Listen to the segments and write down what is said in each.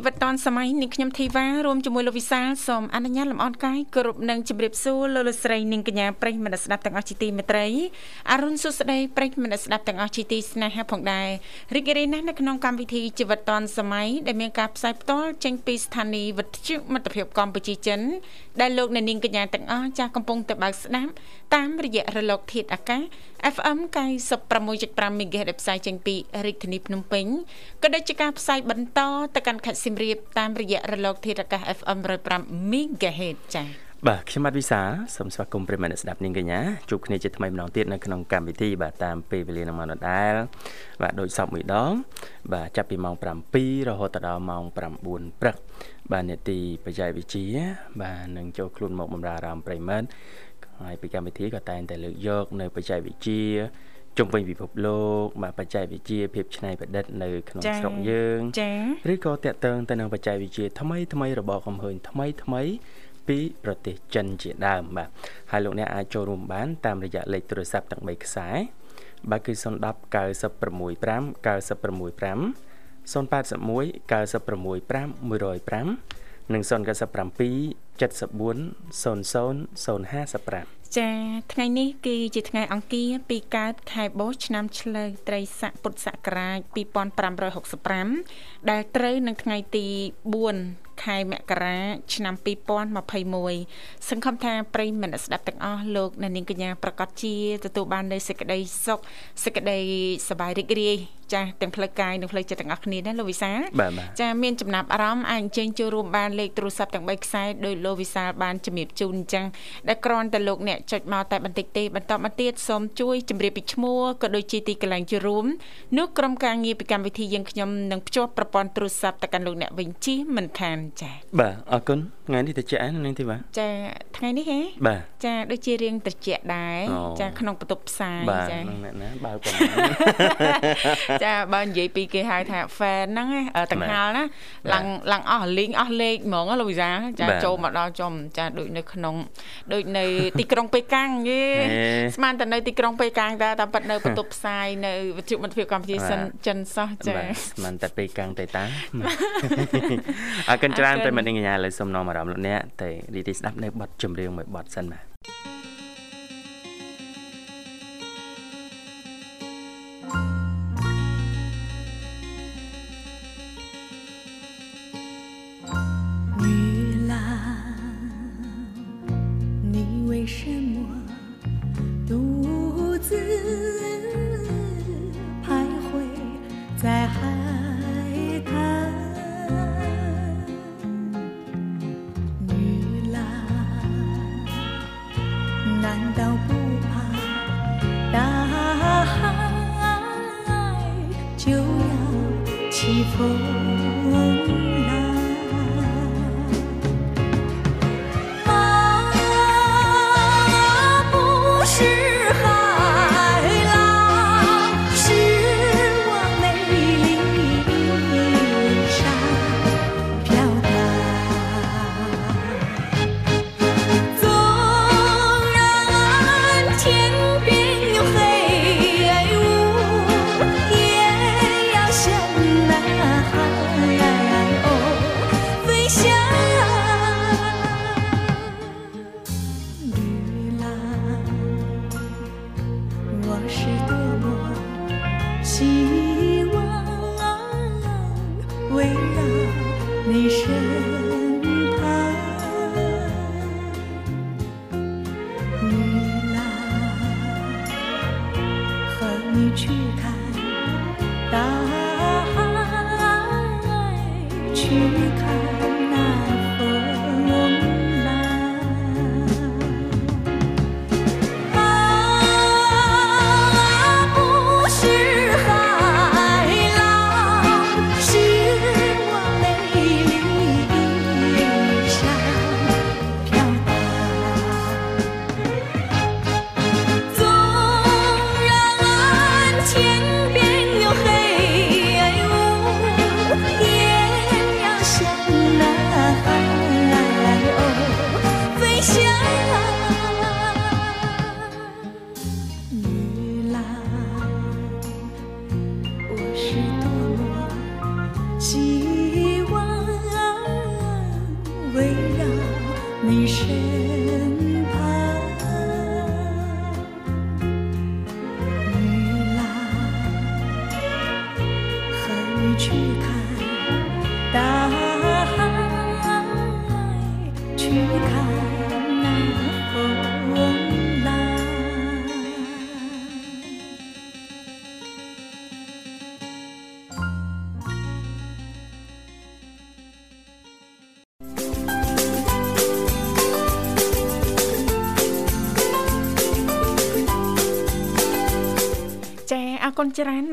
ជីវិតឌွန်សម័យនាងខ្ញុំធីវ៉ារួមជាមួយលោកវិសាលសូមអនុញ្ញាតលំអរកាយគោរពនឹងជម្រាបសួរលោកលោកស្រីនាងកញ្ញាប្រិយមិត្តស្ដាប់ទាំងអស់ជាទីមេត្រីអរុនសុស្ដីប្រិយមិត្តស្ដាប់ទាំងអស់ជាទីស្នេហាផងដែររីករាយណាស់នៅក្នុងកម្មវិធីជីវិតឌွန်សម័យដែលមានការផ្សាយផ្ទាល់ចេញពីស្ថានីយ៍វិទ្យុមិត្តភាពកម្ពុជាចិនដែលលោកអ្នកនាងកញ្ញាទាំងអស់ចាស់កំពុងតែបើកស្ដាប់តាមរយៈរលកធាតុអាកាស FM 96.5 MHz ដែលផ្សាយចេញពីរាជធានីភ្នំពេញក៏ដូចជាការផ្សាយបន្តទៅកាន់ខេត្តសៀមរាបតាមរយៈរលកធាតុអាកាស FM 105 MHz ចា៎បាទខ្ញុំបាទវិសាសូមស្វាគមន៍ប្រិមត្តស្ដាប់នាងកញ្ញាជួបគ្នាជាថ្មីម្ដងទៀតនៅក្នុងកម្មវិធីបាទតាមពេលវេលានឹងម៉ោងដដែលបាទដូចសពមួយដង បាទចាប់ពីម៉ោង7រហូតដល់ម៉ោង9ព្រឹកបាទនេតិបច្ចេកវិទ្យាបាទនឹងចូលខ្លួនមកបម្រើអារម្មណ៍ប្រិមត្តហើយពីកម្មវិធីក៏តែងតែលើកយក នៅបច្ចេកវិទ្យា ជុំវិញពិភពលោកបាទបច្ចេកវិទ្យាភាពច្នៃប្រឌិតនៅក្នុងស្រុកយើងចា៎ឬក៏តាក់ទងទៅនឹងបច្ចេកវិទ្យាថ្មីថ្មីរបស់កំហើញថ្មីថ្មីពីប្រទេសចិនជាដើមបាទហើយលោកអ្នកអាចចូលរួមបាន តាមរយៈលេខទូរស័ព្ទទាំង3ខ្សែបាទគឺ010 965 965 081 965 105និង097 74 00 055 ចាថ្ងៃនេះគឺជាថ្ងៃអង្គារពីកើតខែបោះឆ្នាំឆ្លូវត្រីស័កពុទ្ធសករាជ2565ដែលត្រូវនឹងថ្ងៃទី4ខែមករាឆ្នាំ2021សង្ឃឹមថាប្រិយមិត្តស្ដាប់ទាំងអស់លោកអ្នកនាងកញ្ញាប្រកាសជាទទួលបាននូវសេចក្តីសុខសេចក្តីសប្បាយរីករាយ ចាស់ទាំងផ្លូវកាយនិងផ្លូវចិត្តទាំងអស់គ្នាណាលោកវិសាលចាស់មានចំណាប់អារម្មណ៍អាចអញ្ជើញចូលរួមបានលេខទូរស័ព្ទទាំង3ខ្សែដោយលោកវិសាលបានជំរាបជូនអញ្ចឹងដែលគ្រាន់តែលោកអ្នកចុចមកតែបន្តិចទេបន្តមកទៀតសូមជួយជម្រាបពីឈ្មោះក៏ដូចជាទីកន្លែងចូលរួមនោះក្រុមការងារពីកម្មវិធីយើងខ្ញុំនឹងភ្ជាប់ប្រព័ន្ធទូរស័ព្ទទៅកាន់លោកអ្នកវិញជិះមិនខានចា៎បាទអរគុណថ្ងៃនេះត្រជាក់ណានាងធីវ៉ាចាថ្ងៃនេះហ៎បាទចាដូចជារៀងត្រជាក់ដែរចាក្នុងបន្ទប់ផ្សាយចាអ្នកណាបើប៉ុណ្ណាចាបើនិយាយពីគេហៅថា fan ហ្នឹងទាំងហាលណាឡើងឡើងអស់លីងអស់លេខហ្មងលោកវិសាចាចូលមកដល់ចំចាដូចនៅក្នុងដូចនៅទីក្រុងប៉េកាំងយេស្មានតែនៅទីក្រុងប៉េកាំងតែតែប៉ិតនៅបន្ទប់ផ្សាយនៅវិទ្យុមិត្តភាពកម្ពុជាសិនចិនសោះចាស្មានតែប៉េកាំងទេតាអរគុណច្រើនប្រិមត្តនាងកញ្ញាឥឡូវសូមនាំអារម្មណ៍លោកអ្នកទៅរីទីស្ដាប់នៅបទចម្រៀងមួយបទសិនបាទ 为什么独自徘徊在海滩？女郎难道不怕大海就要起风？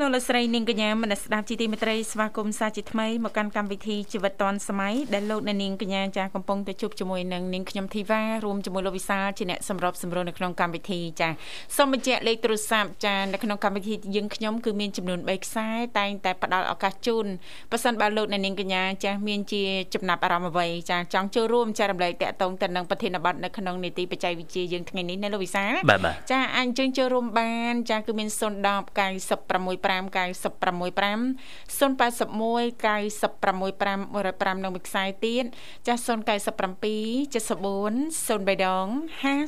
លោកលស្រីនាងកញ្ញាមនស្ដាប់ជីទីមេត្រីស្វាគមន៍សាជាថ្មីមកកាន់កម្មវិធីជីវិតឌွန်សម័យដែលលោកអ្នកនាងកញ្ញាចាកំពុងទៅជួបជាមួយនឹងនាងខ្ញុំធីវ៉ារួមជាមួយលោកវិសាលជាអ្នកសម្របសម្រួលនៅក្នុងកម្មវិធីចាសូមបញ្ជាក់លេខទូរស័ព្ទចានៅក្នុងកម្មវិធីយើងខ្ញុំគឺមានចំនួន3ខ្សែតែងតែផ្ដល់ឱកាសជូនប៉ះសិនបើលោកអ្នកនាងកញ្ញាចាមានជាចំណាប់អារម្មណ៍អ្វីចាចង់ចូលរួមចែករំលែកតាក់ទងទៅនឹងប្រធានបទនៅក្នុងនីតិបច្ចេកវិទ្យាយើងថ្ងៃនេះណាលោកវិសាលចាអាចអញ្ជើញចូលរួមបានចាគឺមាន010 90 065 965 081 965 105នៅមួយខ្សែទៀតចាស់097 74 03ដង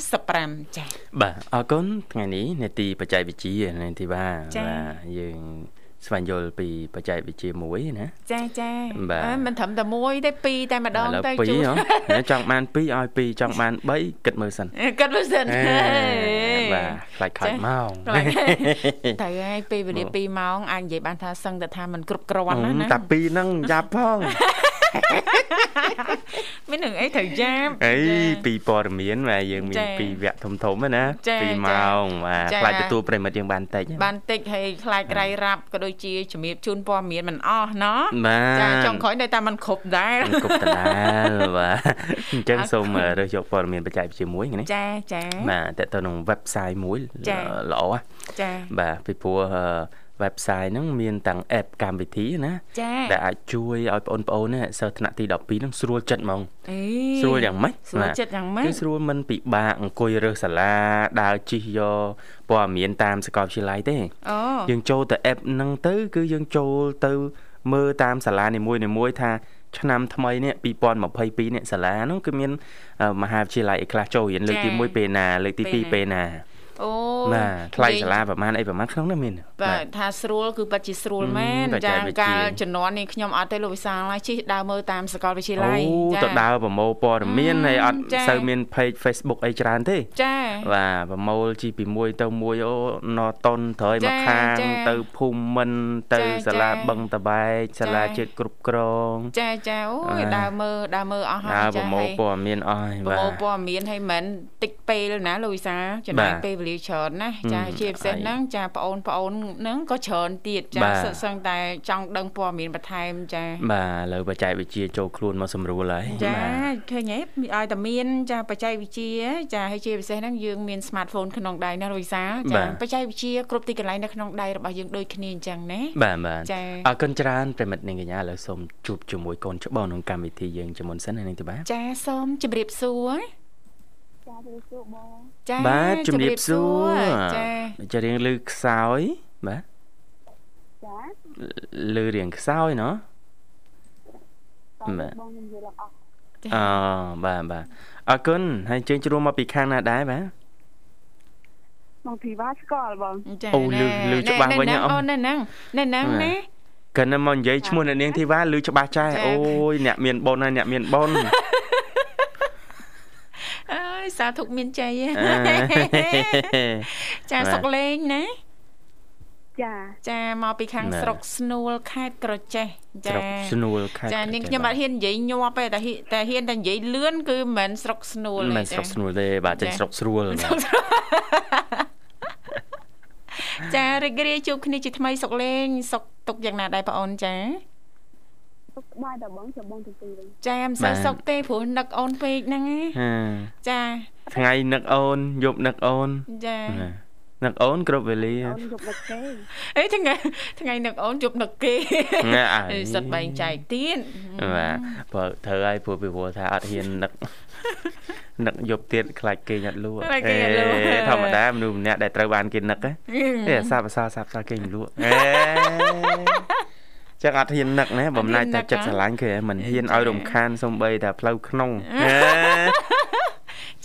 55ចា៎បាទអរគុណថ្ងៃនេះនេតិបច្ចេកវិទ្យានេតិបាទបាទយើង ស្វែងយល់ពីបច្ចេកវិទ្យាមួយណាចាចាមិនត្រឹមតែមួយទេពីរតែម្ដងទៅជួចង់បាន2ឲ្យ2ចង់បាន3គិតមើលសិនគិតមើលសិនបាទខ្លាចខ្លាចម៉ោងត្រូវហើយពេលវេលា2ម៉ោងអាចនិយាយបានថាសឹងតែថាมันគ្រប់គ្រាន់ណាណាតែ2ហ្នឹងយ៉ាប់ផង មាននឹងអីត្រូវយ៉ាប់អីពីព័ត៌មានបាទយើងមានពីវគ្គធំធំណាពីម៉ោងបាទខ្លាចទទួលប្រិមិត្តយើងបានតិចបានតិចហើយខ្លាចរៃរ៉ាប់ក៏ដូចជាជំរាបជូនព័ត៌មានមិនអស់ណោះចាចុងក្រោយនៅតែមិនគ្រប់ដែរគ្រប់ដដែលបាទអញ្ចឹងសូមរើសយកព័ត៌មានបច្ចេកវិទ្យាមួយនេះចាចាបាទតើទៅក្នុង website មួយល្អចាបាទពីព្រោះ website ហ្នឹងមានទាំង app កម្មវិធីណាដែលអាចជួយឲ្យបងប្អូនណាសិស្សថ្នាក់ទី12ហ្នឹងស្រួលចិត្តហ្មងស្រួលយ៉ាងម៉េចស្រួលចិត្តយ៉ាងម៉េចគឺស្រួលមិនពិបាកអង្គុយរើសសាលាដើរជិះយកព័ត៌មានតាមសាកលវិទ្យាល័យទេអូយើងចូលទៅ app ហ្នឹងទៅ គឺយើងចូលទៅមើលតាមសាលានីមួយៗថាឆ្នាំថ្មីនេះ2022នេះសាលាហ្នឹងគឺមានមហាវិទ្យាល័យឯខ្លះចូលរៀនលើកទី1ពេលណាលើកទី2ពេលណា អូបាទថ្លៃសាលាប្រហែលអីប្រហែលក្នុងនោះមានបាទថាស្រួលគឺពិតជាស្រួលមែនចាកាលជំនាន់នេះខ្ញុំអត់ទេលោកវិសាលហើយជិះដើរមើលតាមសាកលវិទ្យាល័យចាទៅដើរប្រមូលព័ត៌មានហើយអត់សូវមាន page Facebook អីច្រើនទេចាបាទប្រមូលជីពីមួយទៅមួយអូណតុនត្រយមកខាងទៅភូមិមិន ទៅសាលាបឹងតបែកសាលាជាតិគ្រប់គ្រងចាចាអូយដើរមើលដើរមើលអស់ហើយចាប្រមូលព័ត៌មានអស់ហើយបាទប្រមូលព័ត៌មានហើយមិនតិចពេលណាលោកវិសាលចំណាយពេលវេលាច្រើនណាចាជាពិសេសហ្នឹងចាប្អូនប្អូនហ្នឹងក៏ច្រើនទៀតចាសិស្សសឹងតែចង់ដឹងព័ត៌មានបន្ថែមចាបាទឥឡូវបច្ចេកវិទ្យាចូលខ្លួនមកសម្រួលហើយចាឃើញហ៎ឲ្យតែមានចាបច្ចេកវិទ្យាចាហើយជាពិសេសហ្នឹងយើងមាន smartphone ក្នុងដៃណាវិសាចាបច្ចេកវិទ្យាគ្រប់ទីកន្លែងនៅក្នុងដៃរបស់យើងដូចគ្នាអញ្ចឹងណាបាទបាទអរគុណច្រើនប្រិមិត្តនាងកញ្ញាឥឡូវសូមជួបជាមួយកូនច្បងក្នុងកម្មវិធីយើងជាមុនសិនណានាងទីបាទចាសូមជម្រាបសួរ ចាជំរាបសួរបងចាបាទជំរាបសួរចាចារៀងលឺខ្សោយបាទចាលឺរៀងខ្សោយណោះបាទបងនិយាយឡើងអស់អូបាទបាទអរគុណហើយជើងជ្រួមមកពីខាងណាដែរបាទបងធីវ៉ាស្គាល់បងអូលឺលឺច្បាស់វិញអូននៅហ្នឹងនៅហ្នឹងណាកណ្ណមកនិយាយឈ្មោះអ្នកនាងធីវ៉ាលឺច្បាស់ចែអូយអ្នកមានបុណ្យហើយអ្នកមានបុណ្យអើយ សាធុកមានជ័យចាសុកលេងណាចាចាមកពីខាងស្រុកស្នួលខេត្តក្រចេះចាស្រុកស្នួលខេត្តចានាងខ្ញុំអត់ហ៊ាននិយាយញាប់ទេតែតែហ៊ានតែនិយាយលឿនគឺមិនមែនស្រុកស្នួលទេមិនស្រុកស្នួលទេបាទចេញស្រុកស្រួលចារីករាយជួបគ្នាជាថ្មីសុកលេងសុកទុកយ៉ាងណាដែរបងអូនចា សុខសប្បាយតើបងចាំបងទៅទីវិញចាមិនសូវសុខទេព្រោះនឹកអូនពេកហ្នឹងចាថ្ងៃនឹកអូនយប់នឹកអូនចានឹកអូនគ្រប់វេលាអូនយប់នឹកគេអីថ្ងៃថ្ងៃនឹកអូនយប់នឹកគេណាសិតបែងចែកទៀតបាទបើត្រូវហើយព្រោះពីព្រោះថាអត់ហ៊ាននឹកនឹកយប់ទៀតខ្លាចគេអត់លក់ធម្មតាមនុស្សម្នាក់ដែលត្រូវបានគេនឹកទេសាបអសាសាបសាគេមិនលក់អេ ចឹងអត់ហ៊ាននឹកណាបំណាច់តែចិត្តស្រឡាញ់គេមិនហ៊ានឲ្យរំខានសំបីតែផ្លូវក្នុង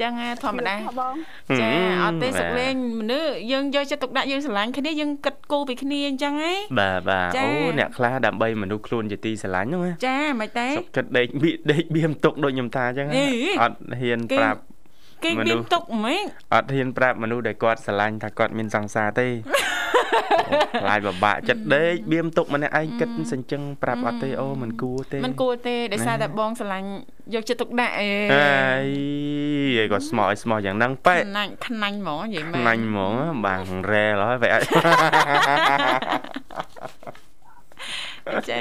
ចឹងណាធម្មតាបងចាអត់ទេបាទសុកលេងមនុស្សយើងយកចិត្តទុកដាក់យើងស្រឡាញ់គ្នាយើងគិតគូរពីគ្នាអញ្ចឹងហ៎បាទបាទចាអូអ្នកខ្លះដើម្បីមនុស្សខ្លួនជាទីស្រឡាញ់ហ្នឹងណាចាមិនទេសុខចិត្តដេកបៀកដេកបៀមទុកដូចខ្ញុំថាអញ្ចឹងណាអេអត់ហ៊ានគេប្រាប់ គេមនុមានស្សទុកហ្មងអត់ហ៊ានប្រាប់មនុស្សដែលគាត់ស្រឡាញ់ថាគាត់មានសង្សារទេខ្លាចបបាក់ចិត្តដេកបៀមទុកម្នាក់ឯងគិតសញ្ជឹងប្រាប់អត់ទេអូមិនគួរទេមិនគួរទេដោយសារតែបងស្រឡាញ់យកចិត្តទុកដាក់អេអីឯងក៏ស្មោះឲ្យស្មោះយ៉ាងហ្នឹងប៉ែខ្នាញ់ខ្នាញ់ហ្មងនិយាយមែនខ្លាញ់ហ្មងបាំងរ៉ែឡើយបែរអត់ចា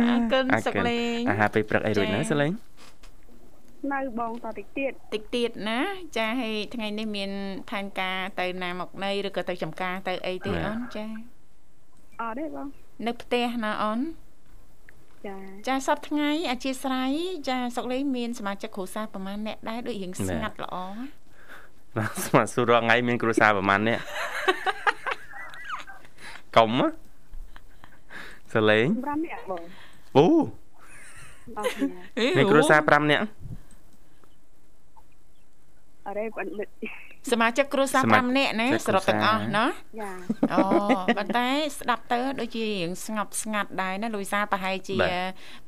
អរគុណសុកលេងអាហារពេលព្រឹកអីរួចណាសលេង នៅបងតតិចទៀតតិចទៀតណា ចាហើយថ្ងៃនេះមានផែនការទៅណាមកណីឬក៏ទៅចំការទៅអីទេបាទអូនចាអត់ទេបងនៅផ្ទះណាអូនចាចាសប្តាហ៍ថ្ងៃអធិស្ឋានចាសុកលេងមានសមាជិកគ្រួសារប្រហែលអ្នកដែរដូចរៀងស្ងាត់ល្អណាបាទស្មាត់សួររងថ្ងៃមានគ្រួសារប្រហែលនេះកុំហ៎សលេង5នាក់បងអូអត់គ្នាមានគ្រួសារ5នាក់ អរេបងលិតសមាជិកគ្រួសារសមាជិក5នាក់ណាគ្រួសារសរុបទាំងអស់ណាចាអូប៉ុន្តែស្ដាប់ទៅដូចជារៀងស្ងប់ស្ងាត់ដែរណាលូយសាប្រហែលជាបា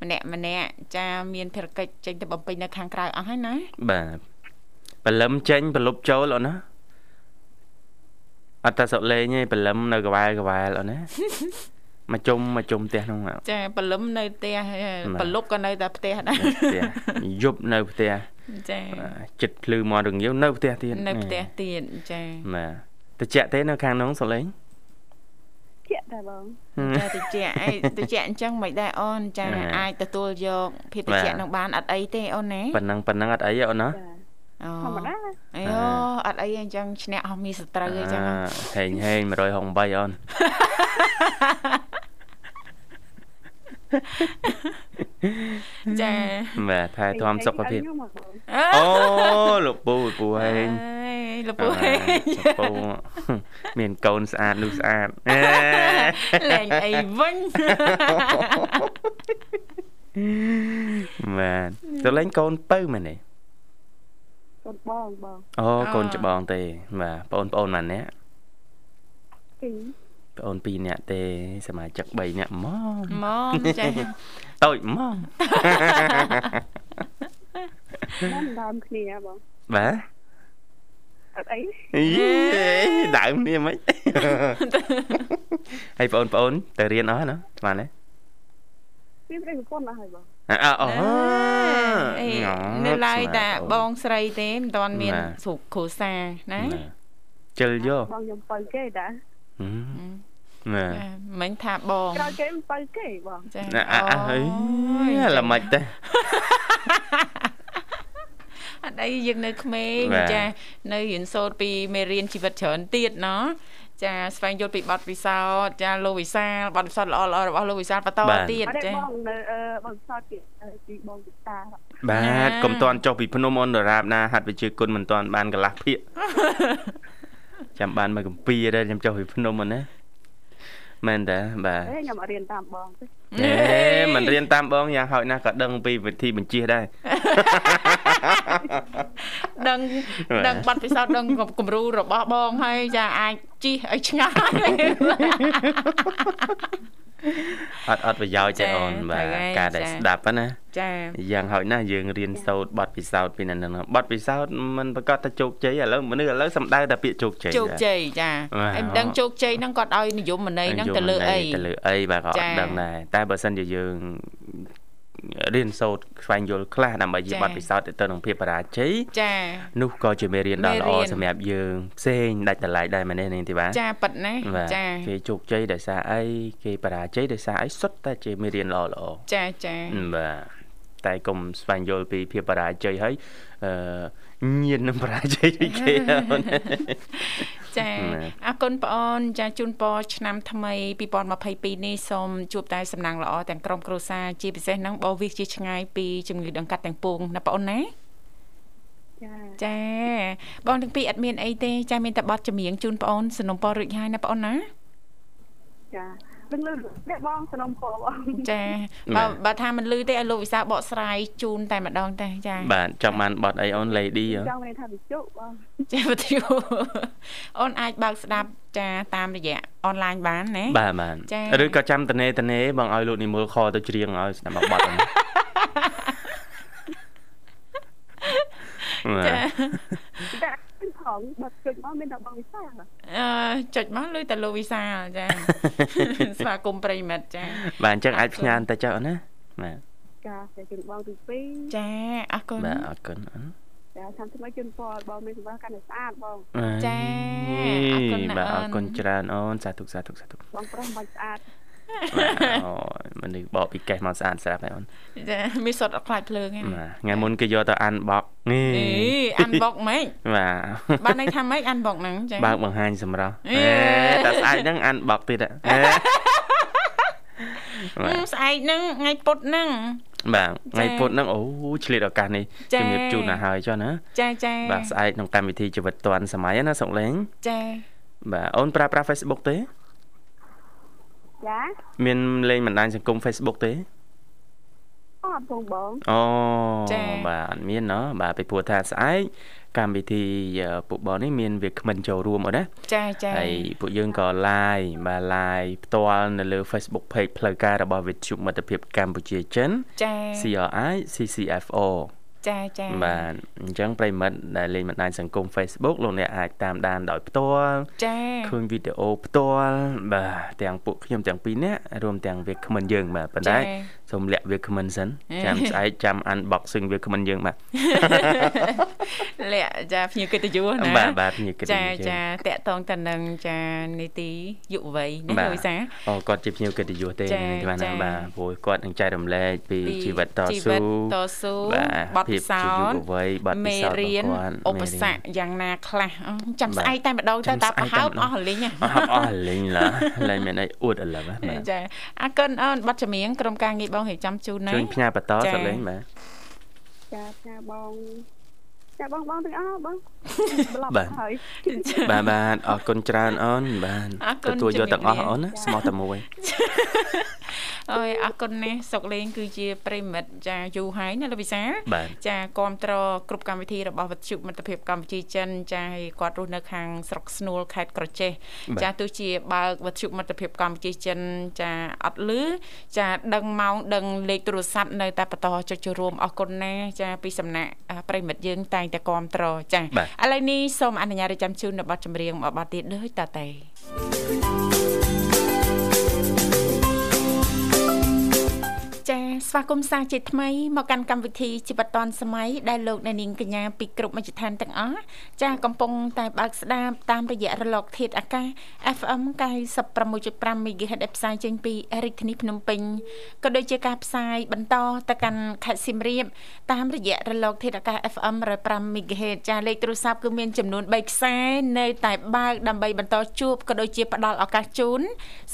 ទម្នាក់ម្នាក់ចាមានភារកិច្ចចេញទៅបំពេញនៅខាងក្រៅអស់ហើយណាបាទបលឹមចេញបលុបចូលអូនណាអត់តែសុកលេងទេបលឹមនៅក្បែរក្បែរអូនណាមកជុំមកជុំផ្ទះហ្នឹងមកចាបលឹមនៅផ្ទះបាទបលុបក៏នៅតែផ្ទះដែរផ្ទះយប់នៅផ្ទះ ចាបាទចិត្តភ្លឺមាត់រងាវនៅផ្ទះទៀតនៅផ្ទះទៀតចាបាទតិចទេនៅខាងនោះសុកលេងជាក់តែបងចាតិចអីតិចអញ្ចឹងមិនដែរអូនចាបាទអាចទទួលយកភាពតិចបាទនឹងបានអត់អីទេអូនណាប៉ុណ្ណឹងប៉ុណ្ណឹងអត់អីទេអូនណាចាអូធម្មតាអីអូអត់អីអញ្ចឹងឈ្នះអស់មានសត្រូវអីចឹងហេងហេង168អូន ចាបាទថែទាំសុខភាពខ្ញុំមកបងអូលោកពូពូហេងអើយលពូហេងលោកពូមានកូនស្អាតនោះស្អាតអេលែងអីវិញបាទទៅលេងកូនពៅមែនទេកូនបងបងអូកូនច្បងទេបាទបងប្អូនម៉ានអ្នកពីរ បងប្អូន2នាក់ទេសមាជិក3នាក់ហ្មងមកចាតូចហ្មងតាមដើមគ្នាបងបាទអត់អីអីដើមនេះមិនហើយបងប្អូនទៅរៀនអស់ណាស្មានទេពីប្រេងប្រពន្ធអស់ហើយបងអើអូអេងនៅឡើយស្មានតាបងស្រីទេមិនតាន់មានបាទស្រុកគ្រួសារណាបាទជិលយកបងខ្ញុំបើគេតា ហឹមបាទចាមិញថាបងក្រោយគេមិនបើគេបងចាណាអ่ะអើយចាល្មិចទេអត់អីយើងនៅក្មេងបាទចានៅរៀនសូត្រពីមេរៀនជីវិតច្រើនទៀតណោះចាស្វែងយល់ពីបទពិសោធន៍ចាលោកវិសាលបទពិសោធន៍ល្អៗរបស់លោកវិសាលបន្តទៀតអត់ទេចាបងនៅអឺបងសតទៀតពីបងវិតាបាទកុំតន់ចុះពីភ្នំអូនដរាបណាហាត់វិជាគុណមិនតន់បានកន្លះភាក ចាំបានមកកំពីដែរខ្ញុំចុះពីភ្នំហ្នឹងណាមែនតើបាទអេខ្ញុំអត់រៀនតាមបងទេអេមិនរៀនតាមបងយ៉ាងហោចណាស់ក៏ដឹងពីវិធីបញ្ជិះដែរដឹងបាទដឹងបទពិសោធន៍ដឹងគំរូរបស់បងហើយចាអាចជីកឲ្យឆ្ងាយ អត់អត់ប្រយោជន៍ទេចាអូនបាទត្រូវហើយការដែលចាស្ដាប់ហ្នឹងណាចាយ៉ាងហោចណាស់យើងរៀនសូត្របទពិសោធន៍ពីនៅហ្នឹងបទពិសោធន៍มันប្រកាសថាជោគជ័យឥឡូវមនុស្សឥឡូវសំដៅតែពាក្យជោគជ័យជោគជ័យចាបាទហើយមិនដឹងជោគជ័យហ្នឹងគាត់ឲ្យនិយមន័យហ្នឹងទៅលើអីទៅលើអីបាទក៏អចាត់ដឹងដែរតែបើសិនជាយើង រៀនសូត្រស្វែងយល់ខ្លះដើម្បីជាចាបទពិសោធន៍ទៅនឹងភាពបរាជ័យចានោះក៏ជាមេរៀនដ៏មេល្អរៀនសម្រាប់យើងផ្សេងដាច់តម្លៃដែរមែនទេនាងធីបាចាប៉ិតណាបាទចាគេជោគជ័យដោយសារអីគេបរាជ័យដោយសារអីសុទ្ធតែជាមេរៀនល្អល្អចាចាបាទតែកុំស្វែងយល់ពីភាពបរាជ័យហើយអឺញៀននឹងបរាជ័យដូចគេអូន ចាបាទអរគុណបងអូនចាជូនពរឆ្នាំថ្មី2022នេះសូមជួបតែសំណាងល្អទាំងក្រុមគ្រួសារជាពិសេសហ្នឹងបោះវិសជាឆ្ងាយពីជំងឺដង្កាត់ទាំងពួងណាបងអូនណាចាចាបងទាំងពីរអត់មានអីទេចាមានតែប័ណ្ណចម្រៀងជូនបងអូនสนុំពររួចហើយណាបងអូនណាចា ដឹងលឺតែបងសំណុំពរបងចាបើបើថាមិនលឺទេឲ្យលោកវិសាលបកស្រាយជូនតែម្ដងតែចាបាទចង់បានបត់អីអូន Lady ហ៎ចង់មានថាវិជ្ជបងចាវិទ្យុអូនអាចបើកស្ដាប់ចាតាមរយៈអនឡាញបានណាបាទបាទចា៎ឬក៏ចាំតនេតនេបងឲ្យលោកនិមលខទៅច្រៀងឲ្យស្ដាប់មកបត់ហ្នឹងបាទចាតែ ផងបើជិតមកមានតែបងវិសាលអឺចុចមកលុយតែលោកវិសាលចាស្វាគមន៍ប្រិមិត្តចាបាទអញ្ចឹងអាចផ្ញើទៅចុះអូនណាបាទចាតែជិតបងទី2ចាអរគុណបាទអរគុណអូនចាតាមថ្មីជូនពរបងមានសម្រាប់កាន់តែស្អាតបងចាអរគុណណាស់បាទអអូរនគុណច្រើនអូនសាធុសាធុសាធុបងប្រុសមិនបាច់ស្អាតបាទ អូយមនុស្សបកពីកេះមកស្អាតស្រាប់ហើយអូនចាមានសុតអត់ខ្លាចភ្លើងទេបាទថ្ងៃមុនគេយកទៅអានបកនេះអេអានបុកម៉េចបាទបានន័យថាម៉េចអានបុកហ្នឹងចាបើកបង្ហាញសម្រាប់អេតែស្អាតហ្នឹងអានបកទៀតហ៎អេអឺស្អែកហ្នឹងថ្ងៃពុធហ្នឹងបាទថ្ងៃចា៎ពុធហ្នឹងអូឆ្លៀតឱកាសនេះចា៎ជំរាបជូនទៅហើយចុះណាចាចាបាទស្អែកក្នុងកម្មវិធីជីវិតឌွန်សម័យណាសុកលេងចាបាទអូនប្រើប្រាស់ Facebook ទេ ចាមានលេងបណ្ដាញសង្គម Facebook ទេអត់ផងបងអូបាទអត់មានណោះបាទពីព្រោះថាស្អែកកម្មវិធីអឺពួកបងនេះមានវាគ្មិនចូលរួមអូនណាចាចាហើយពួកយើងក៏ live បាទ live ផ្ទាល់នៅលើ Facebook page ផ្លូវការរបស់វិទ្យុមិត្តភាពកម្ពុជាចិនចា CRI CCFO ចាចាបាទអញ្ចឹងប្រិមិត្តដែលលេងបណ្ដាញសង្គម Facebook លោកអ្នកអាចតាមដានដោយផ្ទាល់ចាឃើញវីដេអូផ្ទាល់បាទទាំងពួកខ្ញុំទាំងពីរនាក់រួមទាំងវាគ្មិនយើងបាទប៉ុន្តែសូមលាក់វាគ្មិនសិនចាំស្អែកចាំ unboxing វាគ្មិនយើងបាទលាក់ចាភ្ញៀវកិត្តិយសណាបាទបាទភ្ញៀវកិត្តិយសចាយើងចាតកតងតនឹងចានីតិយុវវ័យណាបាទលោកវិសាអូគាត់ជាភ្ញៀវកិត្តិយសទេចានេះបាទចាណាបាទព្រោះគាត់នឹងចែករំលែកពីពីជីវិតតជីស៊ូវិតតស៊ូបាទបទភាពពិសោជាយុធន៍វវ័យបទពិមេសោធន៍រៀនរបស់គាត់ឧបសគ្គយ៉ាងណាខ្លះអឺចាំបាទស្អែកតែម្ដងទៅចាំតាស្អែប្រកហើបតែម្ដងអស់រលីងហ៎អស់អស់លេងឡាលេងមានអីអួតឥឡូវបាទចាអរគុណអូនប័ណ្ណចម្រៀងក្រុមការងារបងរៀបចំជូនណាជួយផ្ញើបន្តចាសលេងបាទចាផ្ញើបងចាបងបងទាំងអស់បង ប្លុកបាទហើយបាទបាទអរគុណច្រើនអូនបាទអរគុណទទួលយកទាំងអស់ជំរាបលាអូនណាស្មោះតែមួយអើយអរគុណណាស់សុកលេងគឺជាប្រិមិត្តចាយូរហើយណាលោកវិសាលបាទចាគ្រប់គ្រងគ្រប់កម្មវិធីរបស់វិទ្យុមិត្តភាពកម្ពុជាចិនចាហើយគាត់រស់នៅខាងស្រុកស្នួលខេត្តក្រចេះបាទចាទោះជាបើកវិទ្យុមិត្តភាពកម្ពុជាចិនចាអត់លឺចាដឹងម៉ោងដឹងលេខទូរស័ព្ទនៅតែបន្តចុចចូលរួមអរគុណណាស់ចាពីសំណាក់អ่าប្រិមិត្តយើងតែងតែគ្រប់គ្រងចាឥឡូវនេះសូមអនុញ្ញាតឲ្យចាំជូននៅប័ណ្ណចម្រៀងមួយប័ណ្ណទៀតដូចតទៅ ចាស្វាគមន៍សាជាថ្មីមកកាន់កម្មវិធីជីវិតឌွန်សម័យដែលលោកអ្នកនាងកញ្ញាពីគ្រប់មជ្ឈដ្ឋានទាំងអស់ចាកំពុងតែបើកស្ដាប់តាមរយៈរលក ធាតុអាកាស FM 96.5 MHz ដែលផ្សាយចេញពីរាជធានីភ្នំពេញក៏ដូចជាការផ្សាយបន្តទៅកាន់ខេត្តសៀមរាបតាមរយៈរលកធាតុអាកាស FM 105 MHz ចាលេខទូរស័ព្ទគឺមានចំនួន3ខ្សែនៅតែបើកដើម្បីបន្តជួបក៏ដូចជាផ្ដល់ឱកាសជូន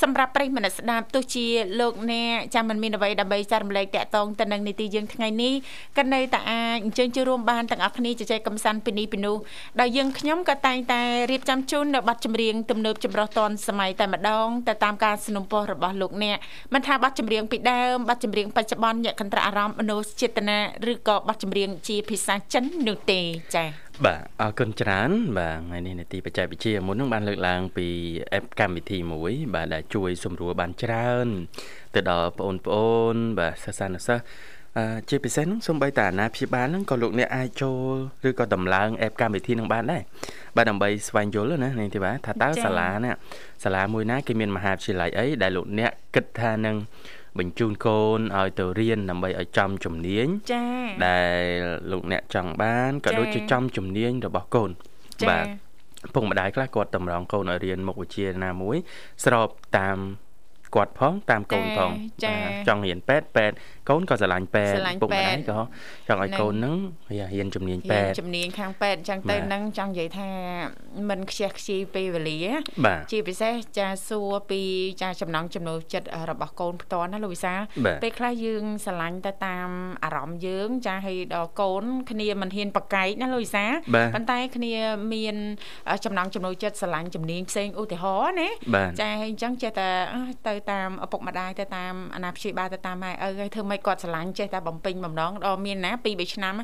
សម្រាប់ប្រិយមិត្តស្ដាប់ទោះជាលោកអ្នកចាំមិនមានអ្វីដើម្បីចែករំលែកតាក់ទងទៅនឹងនីតិយើងថ្ងៃនេះក៏នៅតែអាចអញ្ជើញចូលរួមបានទាំងអស់គ្នាជជែកកំសាន្តពីនេះពីនោះដោយយើងខ្ញុំក៏តែងតែរៀបចំជូននៅប័ណ្ណចម្រៀងទំនើបចម្រុះតនសម័យតែម្ដងទៅតាមការสนับสนุนរបស់លោកអ្នកមិនថាប័ណ្ណចម្រៀងពីដើមប័ណ្ណចម្រៀងបច្ចុប្បន្នយកកន្ត្រាអារម្មណ៍មនោចេតនាឬក៏ប័ណ្ណចម្រៀងជាភាសាចិននោះទេចា៎ បាទអរគុណច្រើន បាទថ្ងៃនេះនីតិបច្ចេកវិទ្យាមុននឹងបានលើកឡើងពី app កម្មវិធីមួយ បាទដែលជួយសម្រួលបានច្រើន ទៅដល់បងប្អូន បាទសិស្សានុសិស្សអឺជាពិសេសហ្នឹងសូម្បីតែអាណាព្យាបាលហ្នឹងក៏លោកអ្នកអាចចូលឬក៏ដំឡើង app កម្មវិធីហ្នឹងបានដែរបាទដើម្បីស្វែងយល់ណានាងធីបាថាតើចា៎សាលាណាសាលាមួយណាគេមានមហាវិទ្យាល័យអីដែលលោកអ្នកគិតថានឹង បញ្ជូនកូនឲ្យទៅរៀនដើម្បីឲ្យចំជំនាញចា៎ដែលលោកអ្នកចង់បានក៏ចា៎ដូចជាចំជំនាញរបស់កូនចា៎បាទពុកម្ដាយខ្លះគាត់តម្រង់កូនឲ្យរៀនមុខវិជ្ជាណាមួយ ស្របតាមគាត់ផងតាមកូនផងចា៎បាទចង់រៀនពេទ្យពេទ្យកូនក៏ស្រឡាញ់ពេទ្យស្រឡាញ់ពុកម្ដាយពេទ្យក៏ចង់ឲ្យកូនហ្នឹងរៀនជំនាញរៀពេនទ្យជំនាញខាងពេទ្យអញ្ចឹងទៅបាទនឹងចង់និយាយថាមិនខ្ជះខ្ជាយពេលវេលាបាទជាពិសេសចាសួរពីចាចំណង់ចំណូលចិត្តរបស់កូនផ្ទាល់ណាលោកវិសាលបាទពេលខ្លះយើងស្រឡាញ់ទៅតាមអារម្មណ៍យើង ចាឲ្យដល់កូន គ្នាមិនហ៊ានប្រកែកណាលោកវិសាលបាទប៉ុន្តែគ្នាមានចំណង់ចំណូលចិត្តស្រឡាញ់ជំនាញផ្សេងឧទាហរណ៍ណាបាទចាហើយអញ្ចឹងចេះតែអើទៅតាមឪពុកម្ដាយទៅតាមអាណាព្យាបាលទៅតាមម៉ែឪហើយធ្វើម៉េចគាត់ស្រឡាញ់ចេះតែបំពេញបំណងដល់មានណា2 3ឆ្នាំ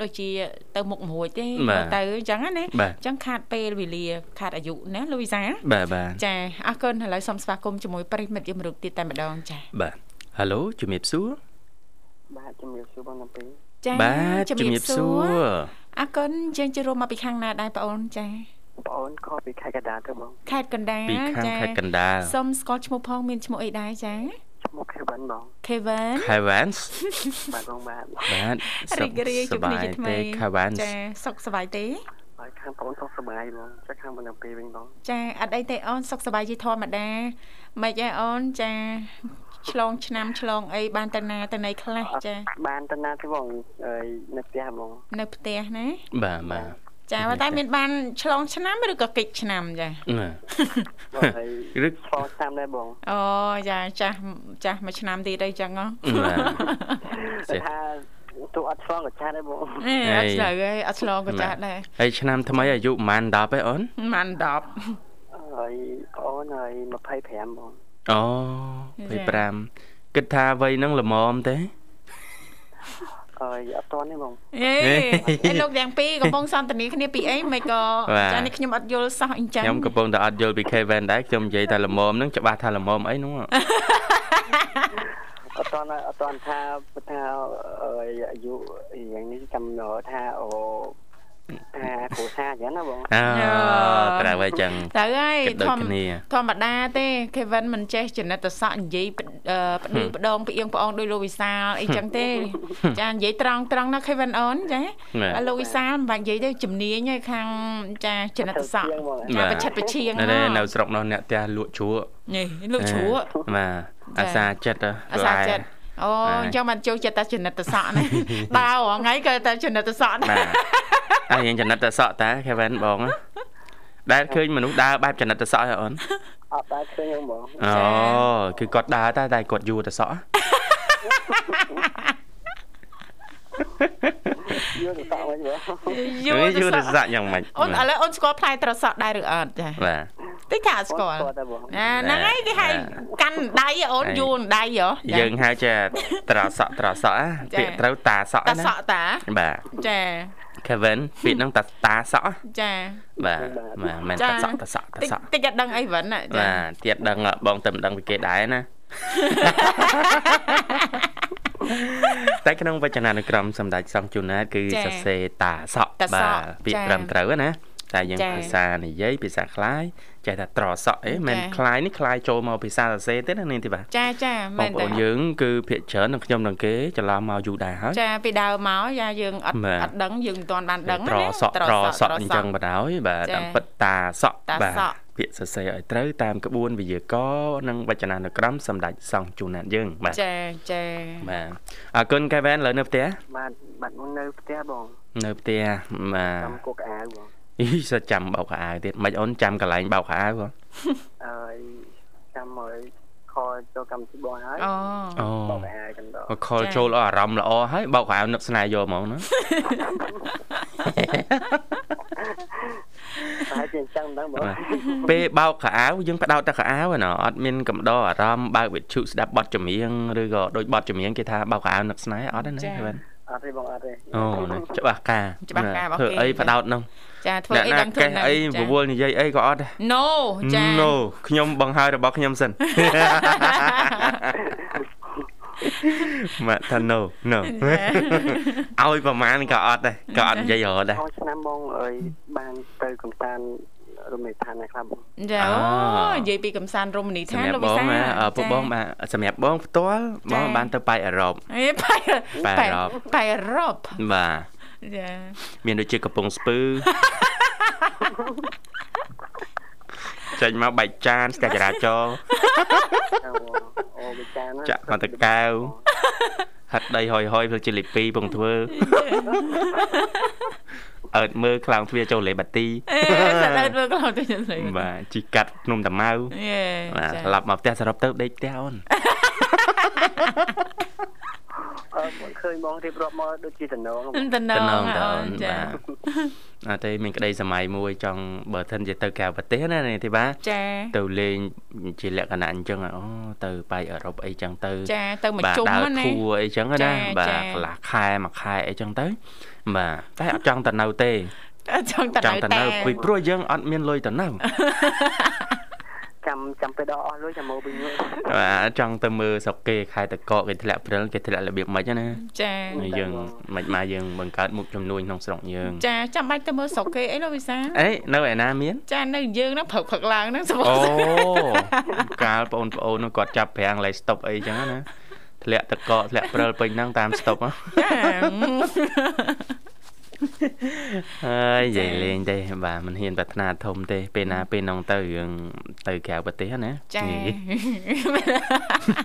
ដូចជាទៅមុខមួយទេទៅអញ្ចឹងណាអញ្ចឹងខាតពេលវេលាខាតអាយុណាលូវីសាបាទបាទចាអរគុណឥឡូវសូមស្វាគមន៍ជាមួយប្រិមិត្តយើងមរុខទៀតតែម្ដងចាបាទហៅឡូជំរាបសួរបាទជំរាបសួរបងតាពីចាបាទជំរាបសួរអរគុណយើងជួបមកពីខាងណាដែរបងអូនចាបងអូនខពីខេត្តកណ្ដាលទៅបងខេត្តកណ្ដាលពីខាងខេត្តកណ្ដាលសូមស្គាល់ឈ្មោះផងមានឈ្មោះអីដែរចា ឈ្មោះ Kevin បង Kevin Kevin បាទបងបាទបាទរីករាយជួបគ្នាជាថ្មី Kevin ចាសុខសប្បាយទេហើយខាងបងសុខសប្បាយបងចាខាងបងពីវិញបងចាអត់អីទេអូនសុខសប្បាយជាធម្មតាមិនអីអូនចាឆ្លងឆ្នាំឆ្លងអីបានទៅណាទៅណីខ្លះចាបានទៅណាទេបងនៅផ្ទះបងនៅផ្ទះណាបាទបាទ ចាតែមានបានឆ្លងឆ្នាំឬក៏កិច្ចឆ្នាំចាឬឆ្លងឆ្នាំដែរបងអូចាចាស់ចាស់មួយឆ្នាំទៀតអីចឹងហ៎ថាទូអត់ឆ្លងក៏ចាស់ដែរបងអត់ឆ្លងហើយអត់ឆ្លងក៏ចាស់ដែរហើយឆ្នាំថ្មីអាយុប៉ុន្មាន10ឯអូនប៉ុន្មាន10ហើយអូនហើយ25បងអូ25គិតថាវ័យហ្នឹងល្មមទេ អើយអត់តនេះបងអេឯលោកទាំងពីរកំពុងសន្ទនាគ្នាពីអីមិនក៏ចានេះខ្ញុំអត់យល់សោះអញ្ចឹងខ្ញុំកំពុងតែអត់យល់ពី Kevin ដែរខ្ញុំនិយាយតែល្មមហ្នឹងច្បាស់ថាល្មមអីនោះអត់តអត់តថាថាអាយុយ៉ាងនេះចាំថាអូ ថាគ្រួសារអញ្ចឹងណាបងអូត្រូវហើយចឹងត្រូវហើយធម្មធម្មតាទេ Kevin មិនចេះចនិតសក់និយាយផ្ដឺផ្ដងផ្អៀងប្អងដោយលោកវិសាលអីចឹងទេ ចានិយាយត្រង់ត្រង់ណា Kevin អូនចាលោកវិសាលមិនបាច់និយាយទេជំនាញហើយខាងចាចនិតសក់ចាប្រឆិតប្រឈៀងនៅស្រុកនោះអ្នកផ្ទះលក់ជ្រក់នេះលក់ជ្រក់បាទអាសាចិត្តអាសាចិត្ត អូអញ្ចឹងមិនចូលចិត្តតែចនិតសក់ណាដើររងៃក៏តែចនិតសក់ដែរអើយើងចនិតតែសក់តា Kevin បងដែលឃើញមនុស្សដើរបែបចនិតតែសក់ហ៎អូនអត់ដែរឃើញហ្មងអូគឺគាត់ដើរតែតែគាត់យួរតែសក់យូរទៅសាក់វិញយូរយូរទៅសាក់យ៉ាងម៉េចអូនឥឡូវអូនស្គាល់ផ្លែត្រសក់ដែរឬអត់ចាបាទ តិចថាស្គាល់ហ្នឹងហើយគេហៅកាន់ដៃអូនយូរដៃហ៎យើងហៅចាត្រសក់ត្រសក់ពាក្យត្រូវតាសក់ណាតាសក់តាបាទចា Kevin ពាក្យហ្នឹងតាតាសក់ចាបាទបាទមិនតាសក់តាសក់តាសក់តិចអត់ដឹងអីវិញណាបាទទៀតដឹងបងតែមិនដឹងពីគេដែរណាតែក្នុងវចនានុក្រមសម្ដេចសង្ឃជូណាតគឺសរសេរតាសក់បាទពាក្យត្រឹមត្រូវណា តែយើងភាសានិយាយភាសាខ្លាយចេះតែត្រសក់អីមិនខ្លាយនេះខ្លាយចូលមកភាសាសរសេរទេណានាងទីបាទចាចាមែនតែបងប្អូនយើងគឺភាកច្រើននឹងខ្ញុំនឹងគេច្រឡំមកយូរដែរហើយចាពីដើមមកយ៉ាយើងអត់អត់ដឹងយើងមិនទាន់បានដឹងណាត្រសក់ត្រសក់អញ្ចឹងបណ្ដោយបាទតាមពិតតាសក់បាទពាក្យសរសេរឲ្យត្រូវតាមក្បួនវិយាករនិងវចនានុក្រមសម្ដេចសង្ឃជូណាតយើងបាទចាចាបាទអរគុណកែវ៉ែនលើនៅផ្ទះបាទបាទនៅផ្ទះបង នៅផ្ទះបាទចាំគោកអាវបង អីសិតចាំបោកខោអាវទៀតមិនអូនចាំកន្លែងបោកខោអាវបងអើយចាំមកខលចូលកម្មវិធីបងហើយអូបោកអាវកណ្ដោខលចូលអារម្មណ៍ល្អហើយបោកខោអាវនឹកស្នេហ៍យកហ្មងណាតែជាអញ្ចឹងដល់បងពេលបោកខោអាវយើងផ្ដោតតែខោអាវណាអត់មានកំដរអារម្មណ៍បើកវិទ្យុស្ដាប់បទចម្រៀងឬក៏ដូចបទចម្រៀងគេថាបោកខោអាវនឹកស្នេហ៍អត់ទេណាបាទអត់ទេបងអត់ទេអូច្បាស់ការច្បាស់ការរបស់គេធ្វើអីផ្ដោតនោះ ចាធ្វើអីដឹងធ្វើអីរវល់និយាយអីក៏អត់ No ចា No ខ្ញុំបង្ហើយរបស់ខ្ញុំសិនមកថា no no ឲ្យប្រហែលក៏អត់ដែរក៏អត់និយាយរហូតដែរឆ្នាំបងអើយបានទៅកំសាន្តរមណីយដ្ឋានណាខ្លះចាអូនិយាយពីកំសាន្តរមណីយដ្ឋានលោកវិសាពួកបងបាទសម្រាប់បងផ្ទាល់បងបានទៅប៉ៃអឺរ៉ុបអេប៉ៃប៉ៃអឺរ៉ុបប៉ៃអឺរ៉ុបបាទ ចាមានដូចជាកំពង់ស្ពឺចេញមកបែកចានស្កាចរាចរអូបែកចានចាក់មកតកៅហាត់ដីហយហយធ្វើជាលីពីពងធ្វើអើតមើលខ្លោងទ្វារចូលលេបាទីអើតមើលខ្លោងទ្វារចូលលេបាទជីកាត់ភ្នំតាម៉ៅបាទស្លាប់មកផ្ទះសរុបទៅដេកផ្ទះអូន អឺឃើញបងរៀបរាប់មកដូចជាតំណងតំណតំណងងតើអូអូននចាបាទអត់ទេមានក្តីសម័យមួយចង់បើសិនជាទៅក្រៅប្រទេសណានេះទេបាទចាទៅលេងជាលក្ខណៈអញ្ចឹងអូទៅបែកអឺរ៉ុបអីចឹងទៅចាទៅមកបាទជុំដើរណាធួអីចឹងចាណាបាទចាកន្លះខែមួយខែអីចឹងទៅបាទតែអត់ចង់ទៅនៅទេចង់ទៅចង់ទៅតែនៅពីព្រោះយើងអត់មានលុយទៅនៅ ចាំចាំពេលដល់អស់លុយចាំមកវិញបាទចង់ទៅមើលស្រុកគេខែតកកគេធ្លាក់ព្រិលគេធ្លាក់របៀបម៉េចណាចាហើយយើងមិនមកយើងបង្កើតមុខចំនួនក្នុងស្រុកយើងចាចាំបាច់ទៅមើលស្រុកគេអីលោកវិសាអេនៅឯណាមានចានៅយើងហ្នឹងព្រឹកព្រឹកឡើងហ្នឹងសុខអូកាលបងប្អូននោះគាត់ចាប់ប្រាំងឡៃស្តុបអីចឹងណាធ្លាក់តកកធ្លាក់ព្រិលពេញហ្នឹងតាមស្តុបហ៎ចា ហើយនិយាយលេងទេបាទមិនហ៊ានប្រាថ្នាធំទេ ពេលណាពេលនងទៅរឿងទៅក្រៅប្រទេសណាចានិយាយ